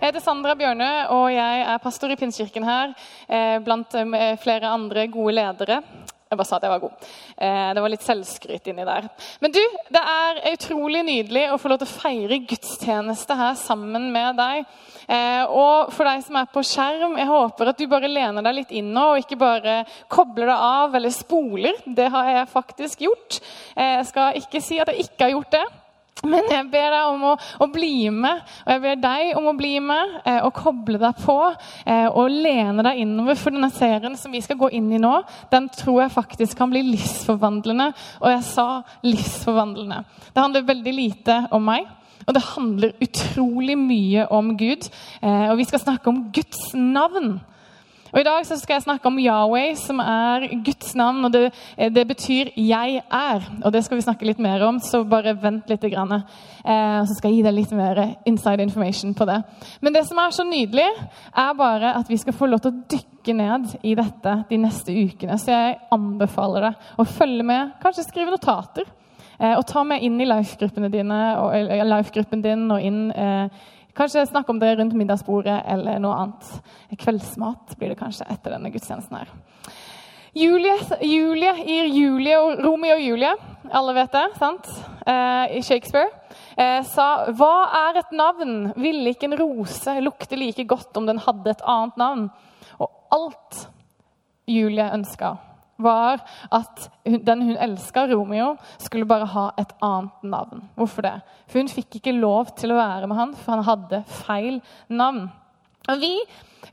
Jeg heter Sandra Bjørnø, og jeg er pastor i Pinsekirken her. Eh, blant eh, flere andre gode ledere. Jeg bare sa at jeg var god. Eh, det var litt selvskryt inni der. Men du, det er utrolig nydelig å få lov til å feire gudstjeneste her sammen med deg. Og for deg som er på skjerm, jeg håper at du bare lener deg litt inn nå, og ikke bare kobler deg av eller spoler. Det har jeg faktisk gjort. Jeg skal ikke si at jeg ikke har gjort det. Men jeg ber deg om å, å, bli med, og jeg ber deg om å bli med eh, og koble deg på eh, og lene deg innover. For denne serien som vi skal gå inn i nå, den tror jeg faktisk kan bli livsforvandlende. Og jeg sa livsforvandlende. Det handler veldig lite om meg. Og det handler utrolig mye om Gud. Eh, og vi skal snakke om Guds navn. Og I dag så skal jeg snakke om Yahweh, som er Guds navn. og det, det, betyr 'jeg er'. Og Det skal vi snakke litt mer om, så bare vent litt. Eh, så skal jeg gi deg litt mer inside information på det. Men det som er så nydelig, er bare at vi skal få lov til å dykke ned i dette de neste ukene. Så jeg anbefaler deg å følge med, kanskje skrive notater. Eh, og ta med inn i life-gruppen din og inn eh, Kanskje snakke om det rundt middagsbordet eller noe annet. Kveldsmat blir det kanskje etter denne gudstjenesten her. Julie, Julie i Julie og Romeo og Julie, alle vet det, sant? Eh, Shakespeare. Eh, sa 'Hva er et navn? Ville ikke en rose lukte like godt om den hadde et annet navn?' Og alt Julie ønska var at den hun elska, Romeo, skulle bare ha et annet navn. Hvorfor det? For hun fikk ikke lov til å være med han, for han hadde feil navn. Og vi,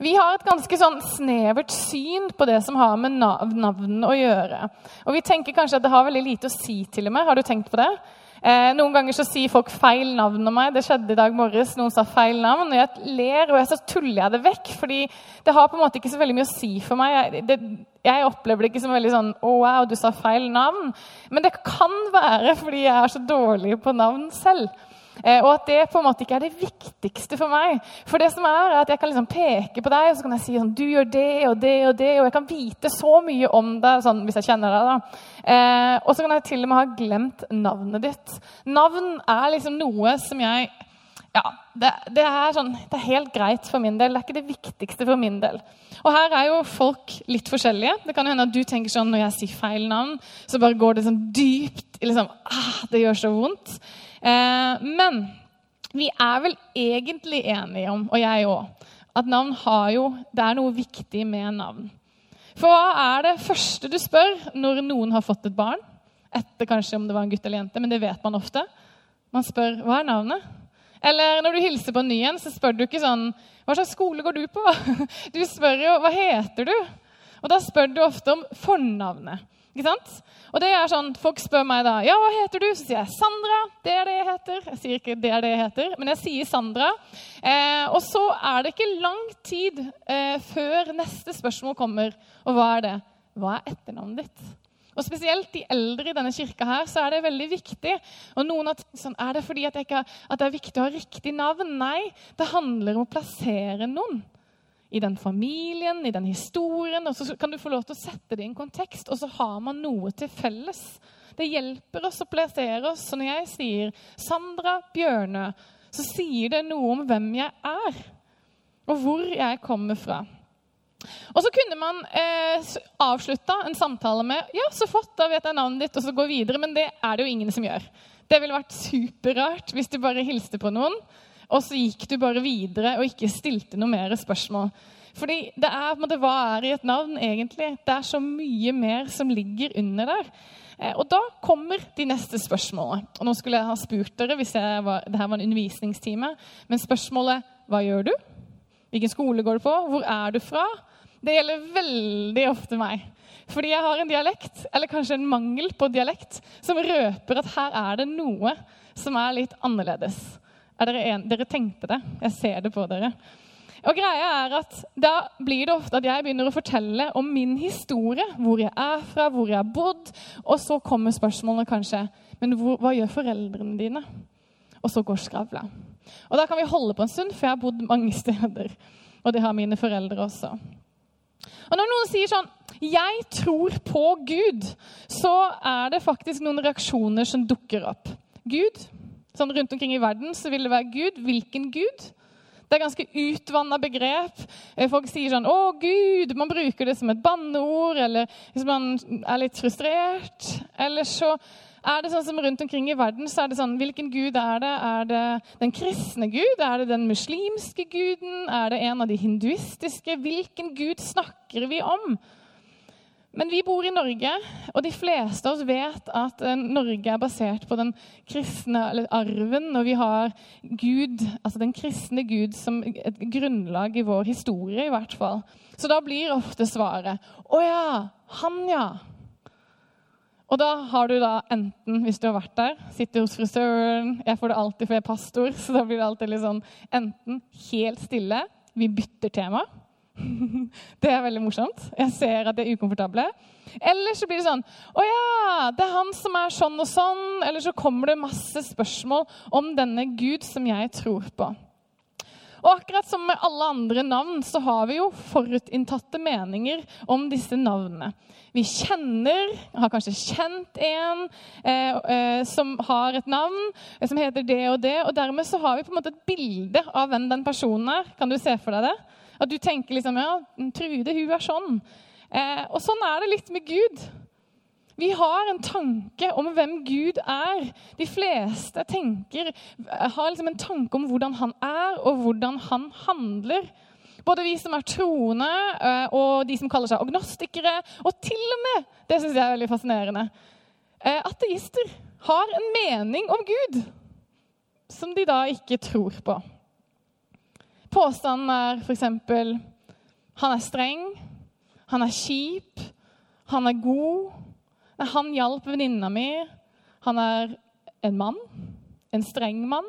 vi har et ganske sånn snevert syn på det som har med navn å gjøre. Og vi tenker kanskje at det har veldig lite å si, til og med. Har du tenkt på det? Eh, noen ganger så sier folk feil navn om meg. Det skjedde i dag morges. Noen sa feil navn. Og jeg ler, og så tuller jeg det vekk. fordi det har på en måte ikke så veldig mye å si for meg. Jeg, det, jeg opplever det ikke som veldig sånn Å, wow, du sa feil navn. Men det kan være fordi jeg er så dårlig på navn selv. Eh, og at det på en måte ikke er det viktigste for meg. For det som er, er at jeg kan liksom peke på deg og så kan jeg si sånn, du gjør det og det og det. Og jeg kan vite så mye om deg sånn, hvis jeg kjenner deg. da. Eh, og så kan jeg til og med ha glemt navnet ditt. Navn er liksom noe som jeg ja, det, det, er sånn, det, er helt greit for min del. Det er ikke det viktigste for min del. Og her er jo folk litt forskjellige. Det kan hende at du tenker sånn når jeg sier feil navn, så bare går det sånn dypt liksom, ah, Det gjør så vondt. Eh, men vi er vel egentlig enige om, og jeg òg, at navn har jo Det er noe viktig med navn. For hva er det første du spør når noen har fått et barn? Etter kanskje om det var en gutt eller jente, men det vet man ofte. Man spør hva er navnet? Eller når du hilser på en ny en, så spør du ikke sånn Hva slags skole går du på? Du spør jo hva heter du? Og da spør du ofte om fornavnet. Ikke sant? Og det er sånn, Folk spør meg da ja, hva heter du? Så sier jeg Sandra. Det er det jeg heter. Jeg sier ikke det er det jeg heter, men jeg sier Sandra. Eh, og så er det ikke lang tid eh, før neste spørsmål kommer. Og hva er det? Hva er etternavnet ditt? Og Spesielt de eldre i denne kirka her, så er det veldig viktig. Og noen har tenkt sånn, Er det fordi at, ikke, at det er viktig å ha riktig navn? Nei, det handler om å plassere noen i den familien, i den historien. Og så kan du få lov til å sette det i en kontekst, og så har man noe til felles. Det hjelper oss å plassere oss. Så når jeg sier Sandra Bjørnø, så sier det noe om hvem jeg er, og hvor jeg kommer fra. Og så kunne man eh, avslutta en samtale med ja, så flott, da vet jeg navnet ditt, og så gå videre. Men det er det jo ingen som gjør. Det ville vært superrart hvis du bare hilste på noen, og så gikk du bare videre og ikke stilte noe mer spørsmål. Fordi det er, på en måte, Hva er i et navn, egentlig? Det er så mye mer som ligger under der. Eh, og da kommer de neste spørsmålene. Og nå skulle jeg ha spurt dere hvis var, dette var en undervisningstime. Men spørsmålet hva gjør du? Hvilken skole går du på? Hvor er du fra? Det gjelder veldig ofte meg. Fordi jeg har en dialekt, eller kanskje en mangel på dialekt, som røper at her er det noe som er litt annerledes. Er dere, en, dere tenkte det. Jeg ser det på dere. Og greia er at Da blir det ofte at jeg begynner å fortelle om min historie. Hvor jeg er fra, hvor jeg har bodd. Og så kommer spørsmålene kanskje Men hvor, hva gjør foreldrene dine? Og så går skravla. Og da kan vi holde på en stund, for jeg har bodd mange steder. Og det har mine foreldre også. Og når noen sier sånn 'Jeg tror på Gud', så er det faktisk noen reaksjoner som dukker opp. Gud, sånn Rundt omkring i verden så vil det være Gud. Hvilken Gud? Det er ganske utvanna begrep. Eh, folk sier sånn 'Å, Gud'. Man bruker det som et banneord, eller hvis man er litt frustrert. Eller så er det sånn som rundt omkring i verden, så er det sånn Hvilken gud er det? Er det den kristne gud? Er det den muslimske guden? Er det en av de hinduistiske? Hvilken gud snakker vi om? Men vi bor i Norge, og de fleste av oss vet at eh, Norge er basert på den kristne arven, og vi har Gud, altså den kristne Gud som et grunnlag i vår historie, i hvert fall. Så da blir ofte svaret 'Å ja, han, ja'. Og da har du da enten, hvis du har vært der, sitter hos frisøren Jeg får det alltid, for jeg er pastor, så da blir det alltid litt sånn enten helt stille, vi bytter tema det er veldig morsomt. Jeg ser at de er ukomfortable. Eller så blir det sånn Å ja, det er han som er sånn og sånn. Eller så kommer det masse spørsmål om denne Gud som jeg tror på. Og akkurat som med alle andre navn, så har vi jo forutinntatte meninger om disse navnene. Vi kjenner, har kanskje kjent en eh, eh, som har et navn eh, som heter det og det. Og dermed så har vi på en måte et bilde av hvem den personen er. Kan du se for deg det? At du tenker liksom ja, Trude, hun er sånn. Eh, og sånn er det litt med Gud. Vi har en tanke om hvem Gud er. De fleste tenker, har liksom en tanke om hvordan han er, og hvordan han handler. Både vi som er troende, eh, og de som kaller seg agnostikere. Og til og med, det synes jeg er veldig fascinerende, eh, ateister har en mening om Gud som de da ikke tror på. Påstanden er f.eks.: Han er streng, han er kjip, han er god. Han hjalp venninna mi. Han er en mann. En streng mann.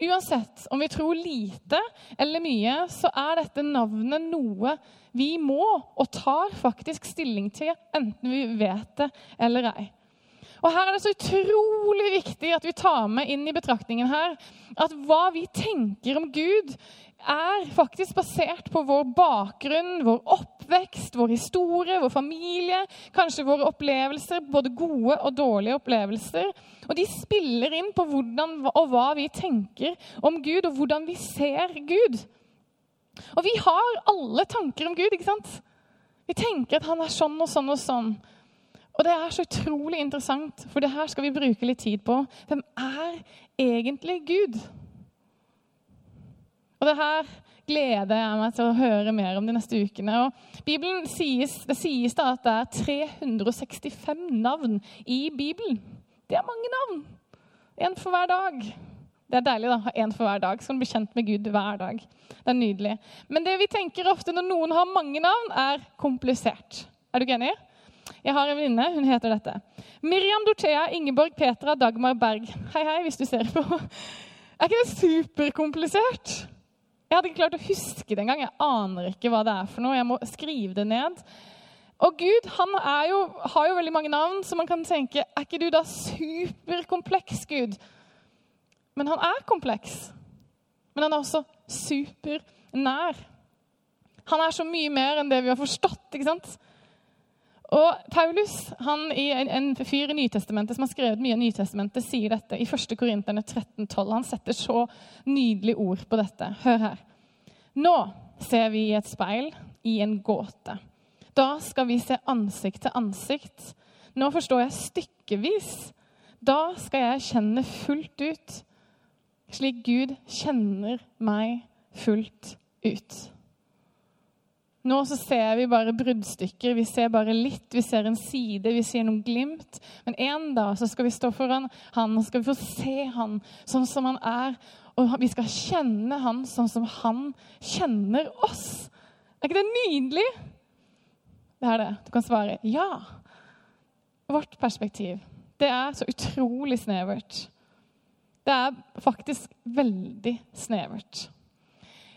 Uansett om vi tror lite eller mye, så er dette navnet noe vi må og tar faktisk stilling til, enten vi vet det eller ei. Og Her er det så utrolig viktig at vi tar med inn i betraktningen her at hva vi tenker om Gud, er faktisk basert på vår bakgrunn, vår oppvekst, vår historie, vår familie, kanskje våre opplevelser, både gode og dårlige opplevelser. Og de spiller inn på hvordan og hva vi tenker om Gud, og hvordan vi ser Gud. Og vi har alle tanker om Gud, ikke sant? Vi tenker at han er sånn og sånn og sånn. Og det er så utrolig interessant, for det her skal vi bruke litt tid på. Hvem er egentlig Gud? Og det her gleder jeg meg til å høre mer om de neste ukene. Og Bibelen sies, Det sies da at det er 365 navn i Bibelen. Det er mange navn. Én for hver dag. Det er deilig å ha én for hver dag, så kan du bli kjent med Gud hver dag. Det er nydelig. Men det vi tenker ofte når noen har mange navn, er komplisert. Er du ikke enig? Jeg har en venninne. Hun heter dette. Miriam Dorthea Ingeborg Petra Dagmar Berg. Hei, hei, hvis du ser på. Er ikke det superkomplisert? Jeg hadde ikke klart å huske det engang. Jeg aner ikke hva det er for noe. Jeg må skrive det ned. Og Gud han jo, har jo veldig mange navn, så man kan tenke Er ikke du da superkompleks, Gud? Men han er kompleks. Men han er også supernær. Han er så mye mer enn det vi har forstått. ikke sant? Og Paulus, han i en, fyr i Nytestamentet som har skrevet mye av Nytestamentet, sier dette i 1. Korinterne 13,12. Han setter så nydelige ord på dette. Hør her. Nå ser vi i et speil i en gåte. Da skal vi se ansikt til ansikt. Nå forstår jeg stykkevis. Da skal jeg kjenne fullt ut, slik Gud kjenner meg fullt ut. Nå så ser vi bare bruddstykker, vi ser bare litt, vi ser en side, vi ser noen glimt. Men en dag så skal vi stå foran han, og skal vi få se han sånn som han er. Og vi skal kjenne han sånn som han kjenner oss. Er ikke det nydelig? Det er det. Du kan svare ja. Vårt perspektiv, det er så utrolig snevert. Det er faktisk veldig snevert.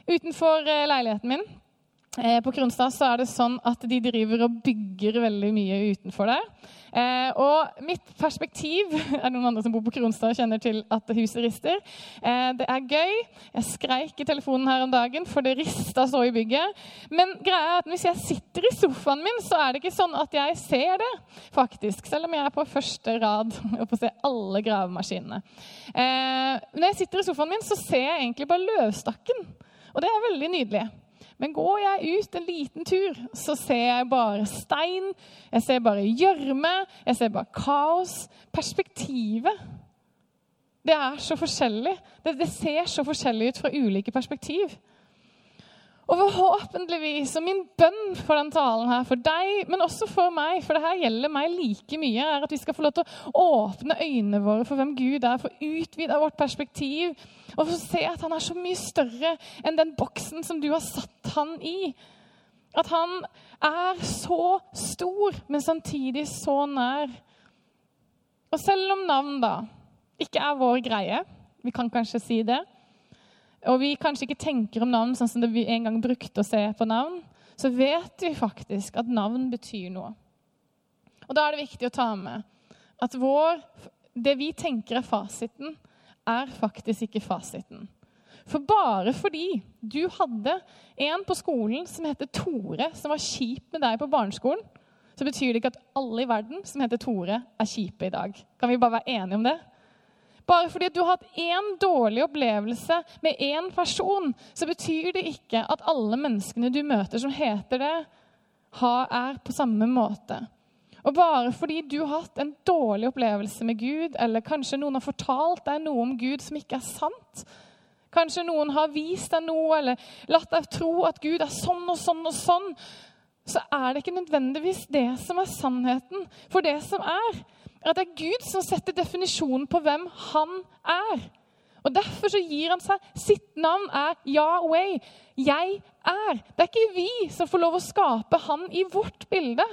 Utenfor eh, leiligheten min på Kronstad så er det sånn at de driver og bygger veldig mye utenfor der. Eh, og mitt perspektiv Er det noen andre som bor på Kronstad og kjenner til at huset rister? Eh, det er gøy. Jeg skreik i telefonen her om dagen, for det rista så i bygget. Men greia er at hvis jeg sitter i sofaen min, så er det ikke sånn at jeg ser det. faktisk, Selv om jeg er på første rad og får se alle gravemaskinene. Eh, når jeg sitter i sofaen min, så ser jeg egentlig bare løvstakken. Og det er veldig nydelig. Men går jeg ut en liten tur, så ser jeg bare stein, jeg ser bare gjørme, jeg ser bare kaos. Perspektivet det er så forskjellig. Det, det ser så forskjellig ut fra ulike perspektiv. Og forhåpentligvis, og min bønn for den talen her, for deg, men også for meg, for det her gjelder meg like mye, er at vi skal få lov til å åpne øynene våre for hvem Gud er, få utvida vårt perspektiv, og få se at han er så mye større enn den boksen som du har satt han i. At han er så stor, men samtidig så nær. Og selv om navn da ikke er vår greie, vi kan kanskje si det, og vi kanskje ikke tenker om navn sånn som vi en gang brukte å se på navn, så vet vi faktisk at navn betyr noe. Og Da er det viktig å ta med at vår, det vi tenker er fasiten, er faktisk ikke fasiten. For bare fordi du hadde en på skolen som heter Tore, som var kjip med deg på barneskolen, så betyr det ikke at alle i verden som heter Tore, er kjipe i dag. Kan vi bare være enige om det? Bare fordi du har hatt én dårlig opplevelse med én person, så betyr det ikke at alle menneskene du møter som heter det, er på samme måte. Og bare fordi du har hatt en dårlig opplevelse med Gud, eller kanskje noen har fortalt deg noe om Gud som ikke er sant, kanskje noen har vist deg noe eller latt deg tro at Gud er sånn og sånn og sånn, så er det ikke nødvendigvis det som er sannheten. For det som er, at det er Gud som setter definisjonen på hvem han er. Og Derfor så gir han seg Sitt navn er Yahweh. Jeg er. Det er ikke vi som får lov å skape han i vårt bilde.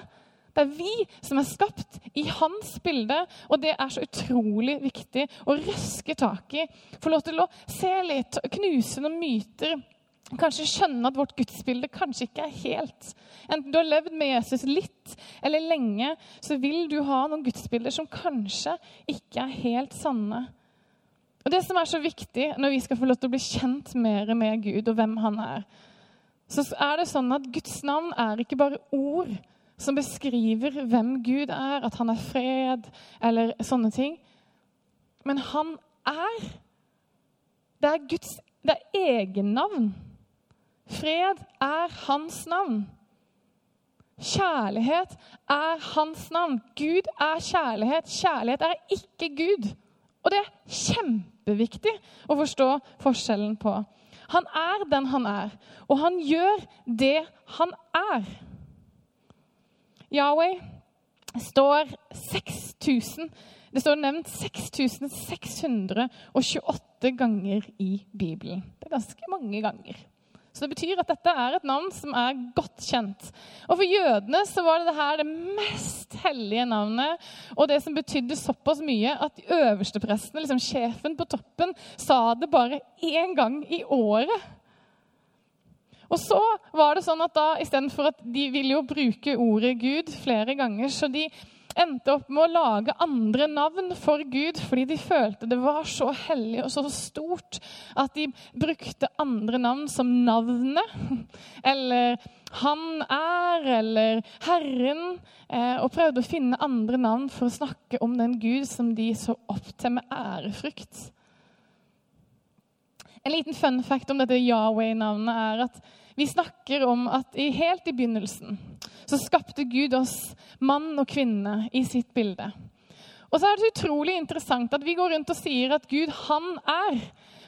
Det er vi som er skapt i hans bilde, og det er så utrolig viktig å røske tak i. Få lov til å se litt, knuse noen myter kanskje skjønne at vårt gudsbilde kanskje ikke er helt. Enten du har levd med Jesus litt eller lenge, så vil du ha noen gudsbilder som kanskje ikke er helt sanne. Og Det som er så viktig når vi skal få lov til å bli kjent mer med Gud og hvem han er, så er det sånn at Guds navn er ikke bare ord som beskriver hvem Gud er, at han er fred eller sånne ting. Men han er. Det er Guds det er egennavn. Fred er hans navn. Kjærlighet er hans navn. Gud er kjærlighet. Kjærlighet er ikke Gud. Og det er kjempeviktig å forstå forskjellen på. Han er den han er, og han gjør det han er. Yahweh står 6000 Det står nevnt 6628 ganger i Bibelen. Det er ganske mange ganger. Så det betyr at dette er et navn som er godt kjent. Og For jødene så var det her det mest hellige navnet, og det som betydde såpass mye at de øverste prestene, liksom sjefen på toppen, sa det bare én gang i året. Og så var det sånn at da, Istedenfor at de ville jo bruke ordet Gud flere ganger, så de endte opp med å lage andre navn for Gud fordi de følte det var så hellig og så stort at de brukte andre navn som navnet eller Han er eller Herren, eh, og prøvde å finne andre navn for å snakke om den Gud som de så opp til med ærefrykt. En liten fun fact om dette Yahweh-navnet er at vi snakker om at helt i begynnelsen så skapte Gud oss mann og kvinne i sitt bilde. Og så er det utrolig interessant at vi går rundt og sier at Gud, han er.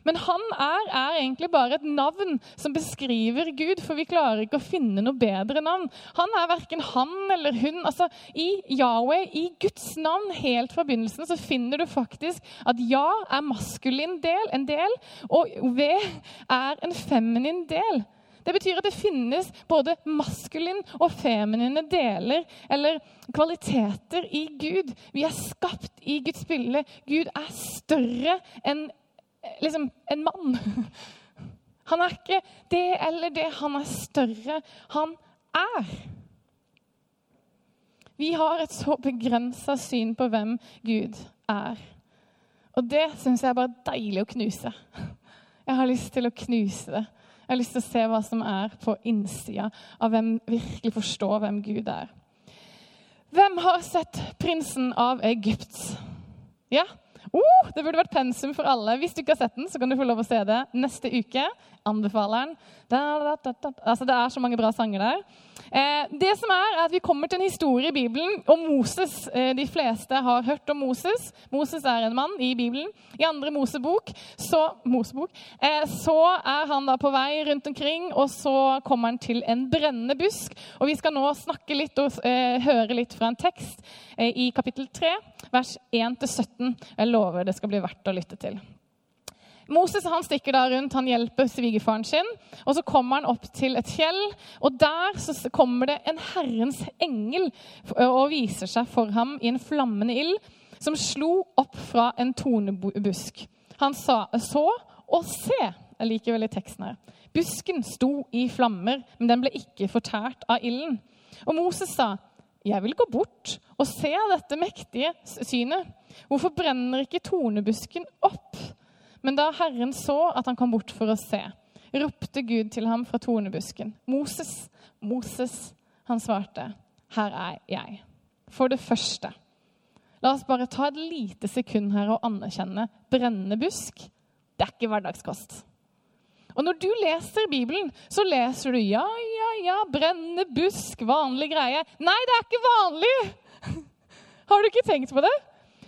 Men han er, er egentlig bare et navn som beskriver Gud, for vi klarer ikke å finne noe bedre navn. Han er verken han eller hun. Altså, I Yahweh, i Guds navn, helt fra begynnelsen, så finner du faktisk at ja er maskulin del, en del, og V er en feminin del. Det betyr at det finnes både maskulin og feminine deler eller kvaliteter i Gud. Vi er skapt i Guds bilde. Gud er større enn liksom, en mann. Han er ikke det eller det. Han er større. Han er. Vi har et så begrensa syn på hvem Gud er. Og det syns jeg er bare deilig å knuse. Jeg har lyst til å knuse det. Jeg har lyst til å se hva som er på innsida av hvem virkelig forstår hvem Gud er. Hvem har sett 'Prinsen av Egypt'? Ja, Oh, det burde vært pensum for alle. Hvis du ikke har sett den, så kan du få lov å se det neste uke. Anbefaler den. Altså, det er så mange bra sanger der. Eh, det som er, er at Vi kommer til en historie i Bibelen om Moses. Eh, de fleste har hørt om Moses. Moses er en mann i Bibelen. I andre Mosebok så, Mosebok, eh, så er han da på vei rundt omkring, og så kommer han til en brennende busk. Og Vi skal nå snakke litt og eh, høre litt fra en tekst eh, i kapittel 3, vers 1-17. Jeg lover det skal bli verdt å lytte til. Moses han stikker da rundt, han hjelper svigerfaren sin. og Så kommer han opp til et fjell, og der så kommer det en Herrens engel og viser seg for ham i en flammende ild, som slo opp fra en tornebusk. Han sa, så og se. Jeg liker veldig teksten her. Busken sto i flammer, men den ble ikke fortært av ilden. Og Moses sa, 'Jeg vil gå bort og se dette mektige synet.' 'Hvorfor brenner ikke tornebusken opp?' Men da Herren så at han kom bort for å se, ropte Gud til ham fra tornebusken. Moses, Moses, han svarte, her er jeg. For det første, la oss bare ta et lite sekund her og anerkjenne brennende busk. Det er ikke hverdagskost. Og når du leser Bibelen, så leser du ja, ja, ja, brennende busk, vanlig greie. Nei, det er ikke vanlig! Har du ikke tenkt på det?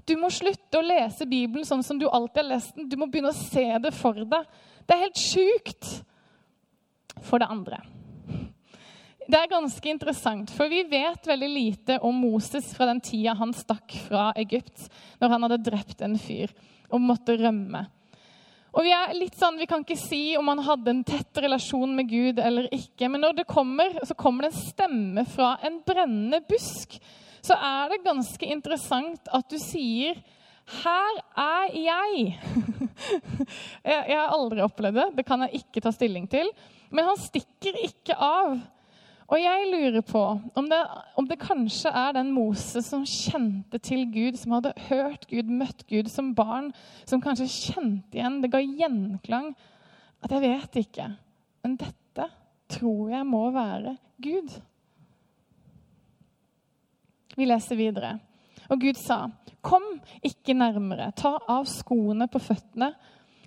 Du må slutte å lese Bibelen sånn som du alltid har lest den. Du må begynne å se det for deg. Det er helt sjukt. For det andre Det er ganske interessant, for vi vet veldig lite om Moses fra den tida han stakk fra Egypt, når han hadde drept en fyr og måtte rømme. Og Vi er litt sånn, vi kan ikke si om han hadde en tett relasjon med Gud eller ikke. Men når det kommer, så kommer det en stemme fra en brennende busk så er det ganske interessant at du sier 'Her er jeg'. jeg har aldri opplevd det. Det kan jeg ikke ta stilling til. Men han stikker ikke av. Og jeg lurer på om det, om det, kanskje er den Moses som kjente til Gud, som hadde hørt Gud, møtt Gud som barn, som kanskje kjente igjen, det ga gjenklang. At jeg vet ikke. Men dette tror jeg må være Gud. Vi leser videre. Og Gud sa, 'Kom ikke nærmere. Ta av skoene på føttene.'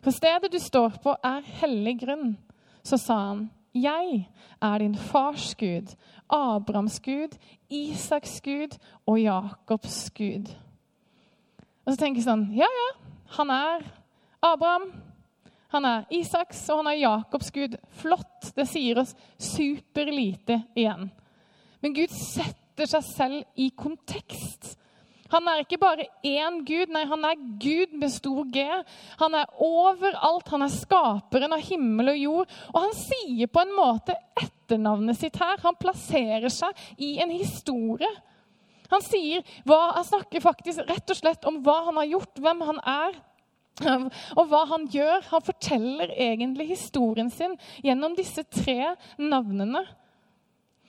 'For stedet du står på, er hellig grunn.' Så sa han, 'Jeg er din fars Gud, Abrahams Gud, Isaks Gud og Jakobs Gud.' Og så tenker jeg sånn Ja, ja, han er Abraham, han er Isaks og han er Jakobs Gud. Flott. Det sier oss superlite igjen. Men Gud setter setter seg selv i kontekst. Han er ikke bare én Gud, nei, han er Gud med stor G. Han er overalt. Han er skaperen av himmel og jord. Og han sier på en måte etternavnet sitt her. Han plasserer seg i en historie. Han, sier, hva, han snakker faktisk rett og slett om hva han har gjort, hvem han er. Og hva han gjør. Han forteller egentlig historien sin gjennom disse tre navnene.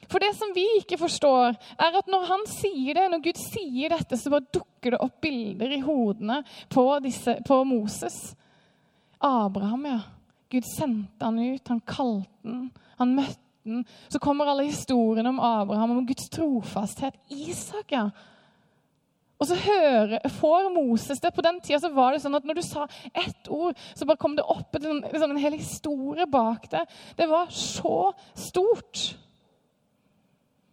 For det som vi ikke forstår, er at når han sier det, når Gud sier dette, så bare dukker det opp bilder i hodene på, disse, på Moses. Abraham, ja. Gud sendte han ut, han kalte han, han møtte han. Så kommer alle historiene om Abraham, om Guds trofasthet. Isak, ja. Og så hører, får Moses det. På den tida så var det sånn at når du sa ett ord, så bare kom det opp en, en, en hel historie bak det. Det var så stort.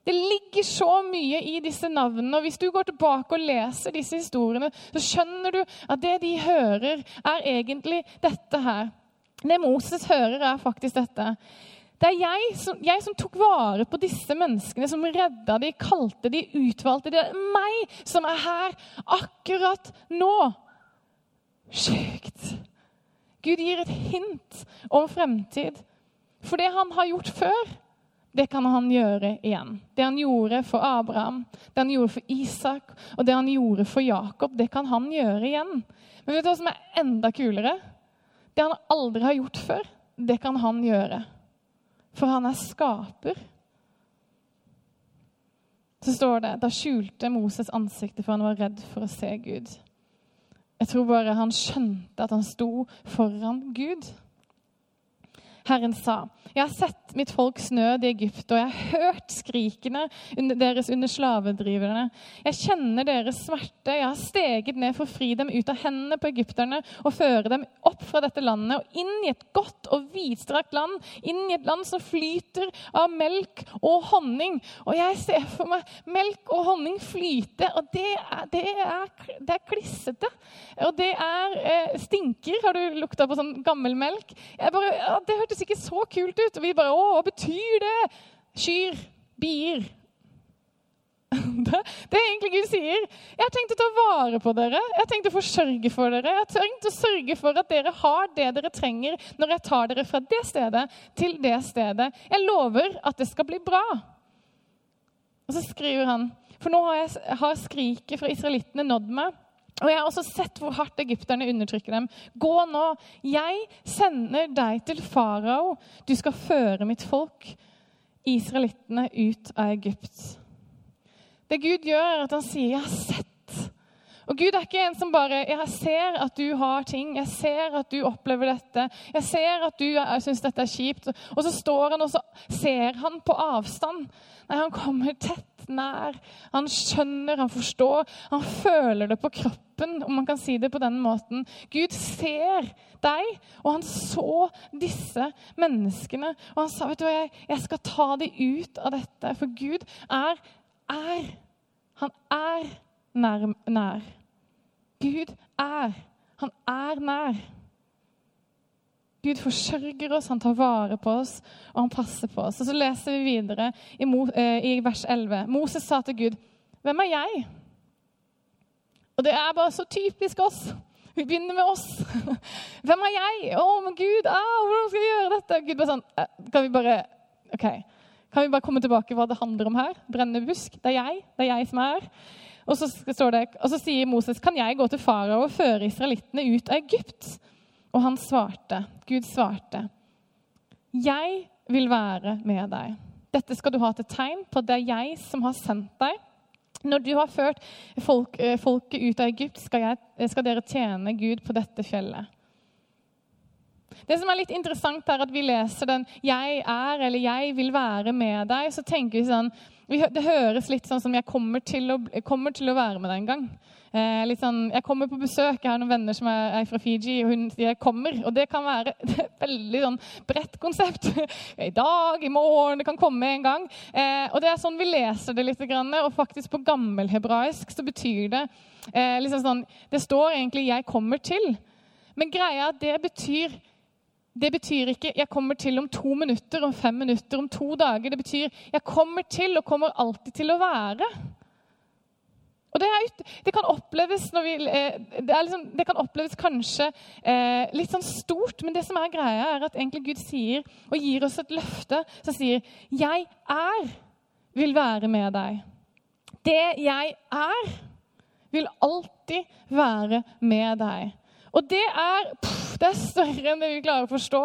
Det ligger så mye i disse navnene. og Hvis du går tilbake og leser disse historiene, så skjønner du at det de hører, er egentlig dette her. Det Moses hører, er faktisk dette. Det er jeg som, jeg som tok vare på disse menneskene, som redda de, kalte de, utvalgte de. Det er meg som er her akkurat nå. Sjukt. Gud gir et hint om fremtid. For det han har gjort før, det kan han gjøre igjen. Det han gjorde for Abraham, det han gjorde for Isak og det han gjorde for Jakob, det kan han gjøre igjen. Men vet du hva som er enda kulere? Det han aldri har gjort før, det kan han gjøre. For han er skaper. Så står det da skjulte Moses ansiktet, for han var redd for å se Gud. Jeg tror bare han skjønte at han sto foran Gud. Herren sa, 'Jeg har sett mitt folks nød i Egypt, og jeg har hørt skrikene deres under slavedriverne.' 'Jeg kjenner deres smerte. Jeg har steget ned for å fri dem ut av hendene på egypterne' 'og føre dem opp fra dette landet og inn i et godt og vidstrakt land.' 'Inn i et land som flyter av melk og honning.' Og jeg ser for meg melk og honning flyte, og det er, det er, det er klissete. Og det er eh, stinker. Har du lukta på sånn gammel melk? Jeg Bare, ja, det hørtes hørtes ikke så kult ut. Og vi bare Å, hva betyr det? Kyr. Bier. Det, er egentlig Gud sier. Jeg har tenkt å ta vare på dere. Jeg har tenkt å forsørge for dere. Jeg har tenkt å sørge for at dere har det dere trenger når jeg tar dere fra det stedet til det stedet. Jeg lover at det skal bli bra. Og så skriver han, for nå har, jeg, har skriket fra israelittene nådd meg. Og Jeg har også sett hvor hardt egypterne undertrykker dem. Gå nå, jeg sender deg til farao. Du skal føre mitt folk, israelittene, ut av Egypt. Det Gud gjør, er at han sier, 'Jeg har sett'. Og Gud er ikke en som bare 'Jeg ser at du har ting. Jeg ser at du opplever dette. Jeg ser at du syns dette er kjipt.' Og så står han, og så ser han på avstand. Nei, han kommer tett nær. Han skjønner, han forstår, han føler det på kroppen, om man kan si det på den måten. Gud ser deg, og han så disse menneskene. Og han sa, vet du hva, jeg, jeg skal ta dem ut av dette. For Gud er, er. Han er nær. nær. Gud er. Han er nær. Gud forsørger oss, han tar vare på oss, og han passer på oss. Og Så leser vi videre i, eh, i vers 11. Moses sa til Gud, 'Hvem er jeg?' Og det er bare så typisk oss. Vi begynner med oss. Hvem er jeg? Å, men Gud, ah, hvordan skal vi gjøre dette? Gud bare sånn, eh, Kan vi bare ok, kan vi bare komme tilbake hva det handler om her? Brennende busk. Det er jeg. Det er jeg som er. Og så, det, og så sier Moses, kan jeg gå til farao og føre israelittene ut av Egypt? Og han svarte, Gud svarte, 'Jeg vil være med deg.' 'Dette skal du ha til tegn på at det er jeg som har sendt deg.' 'Når du har ført folk, eh, folket ut av Egypt, skal, jeg, skal dere tjene Gud på dette fjellet.' Det som er litt interessant, er at vi leser den 'Jeg er' eller 'Jeg vil være med deg'. Så tenker vi sånn Det høres litt sånn som 'Jeg kommer til å, kommer til å være med deg en gang'. Eh, sånn, jeg kommer på besøk. Jeg har noen venner som er, er fra Fiji, og hun sier 'jeg kommer'. Og det kan være et veldig sånn, bredt konsept. I dag, i morgen, det kan komme en gang. Eh, og det er sånn vi leser det litt. Og faktisk på gammelhebraisk så betyr det eh, liksom sånn Det står egentlig 'jeg kommer til'. Men greia er at det betyr det betyr ikke 'jeg kommer til om to minutter, om fem minutter, om to dager'. Det betyr 'jeg kommer til og kommer alltid til å være'. Og det, er, det, kan oppleves vi, eh, det, liksom, det, kan oppleves kanskje eh, litt sånn stort, men det som er greia, er at egentlig Gud sier og gir oss et løfte som sier 'Jeg er vil være med deg'. Det jeg er, vil alltid være med deg. Og det er, pff, det er større enn det vi klarer å forstå.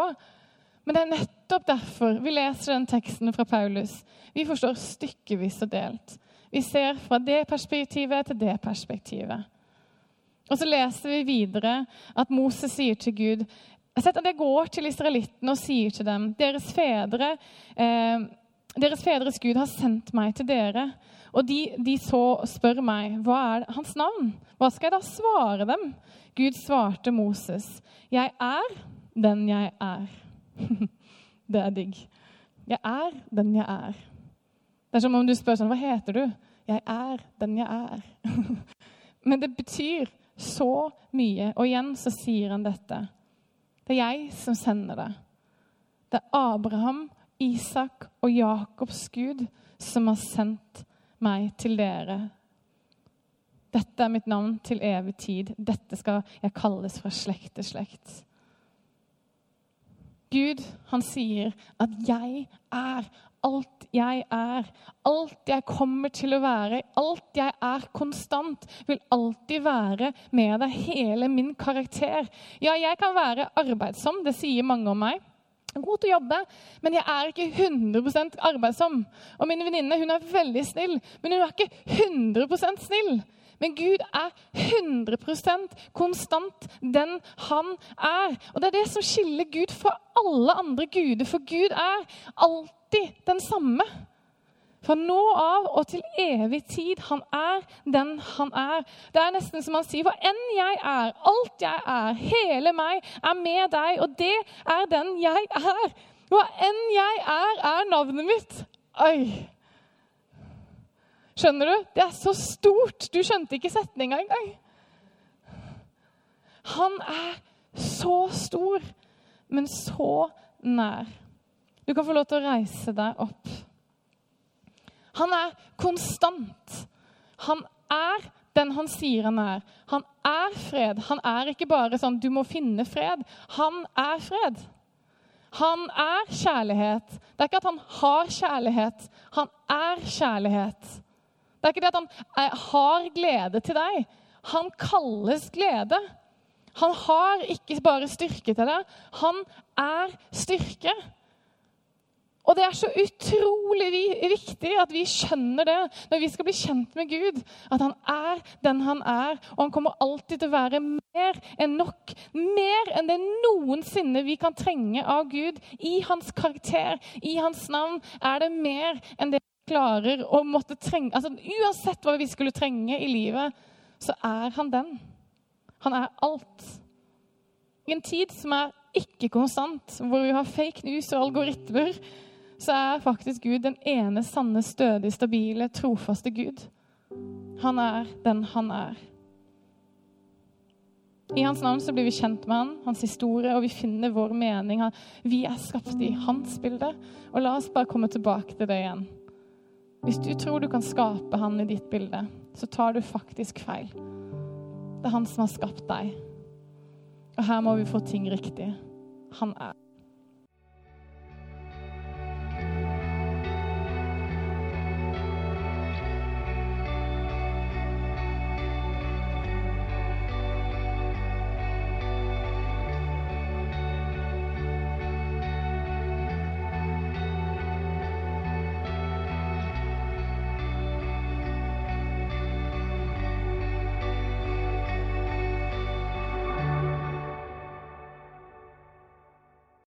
Men det er nettopp derfor vi leser den teksten fra Paulus. Vi forstår stykkevis og delt. Vi ser fra det perspektivet til det perspektivet. Og så leser vi videre at Moses sier til Gud sett at jeg går til israelittene og sier til dem deres fedre, eh, deres fedres Gud har sendt meg til dere. Og de, de så spør meg, hva er hans navn? Hva skal jeg da svare dem? Gud svarte Moses, jeg er den jeg er. det er digg. Jeg er den jeg er. Det er som om du spør sånn Hva heter du? Jeg er den jeg er. Men det betyr så mye. Og igjen så sier han dette. Det er jeg som sender det. Det er Abraham, Isak og Jakobs Gud som har sendt meg til dere. Dette er mitt navn til evig tid. Dette skal jeg kalles fra slekt til slekt. Gud, han sier at 'jeg er alt jeg er, alt jeg kommer til å være, alt jeg er konstant, vil alltid være med deg, hele min karakter. Ja, jeg kan være arbeidsom, det sier mange om meg. god til å jobbe, men jeg er ikke 100% arbeidsom. Og min venninne hun er veldig snill, men hun er ikke 100% snill. Men Gud er 100% konstant den han er. Og det er det som skiller Gud fra alle andre guder, for Gud er alltid den samme. Fra nå av og til evig tid. Han er den han er. Det er nesten som han sier, hva enn jeg er, alt jeg er, hele meg, er med deg, og det er den jeg er. Hva enn jeg er, er navnet mitt. Oi. Skjønner du? Det er så stort. Du skjønte ikke setninga engang. Han er så stor, men så nær. Du kan få lov til å reise deg opp. Han er konstant. Han er den han sier han er. Han er fred. Han er ikke bare sånn 'du må finne fred'. Han er fred. Han er kjærlighet. Det er ikke at han har kjærlighet. Han er kjærlighet. Det er ikke det at han har glede til deg. Han kalles glede. Han har ikke bare styrke til deg. Han er styrke. Og det er så utrolig viktig at vi skjønner det når vi skal bli kjent med Gud. At han er den han er, og han kommer alltid til å være mer enn nok. Mer enn det noensinne vi kan trenge av Gud. I hans karakter, i hans navn, er det mer enn det klarer å måtte trenge. Altså, uansett hva vi skulle trenge i livet, så er han den. Han er alt. I en tid som er ikke konstant, hvor vi har fake news og algoritmer så er faktisk Gud den ene sanne, stødig, stabile, trofaste Gud. Han er den han er. I hans navn så blir vi kjent med han, hans historie, og vi finner vår mening. Vi er skapt i hans bilde. Og la oss bare komme tilbake til det igjen. Hvis du tror du kan skape han i ditt bilde, så tar du faktisk feil. Det er han som har skapt deg. Og her må vi få ting riktig. Han er.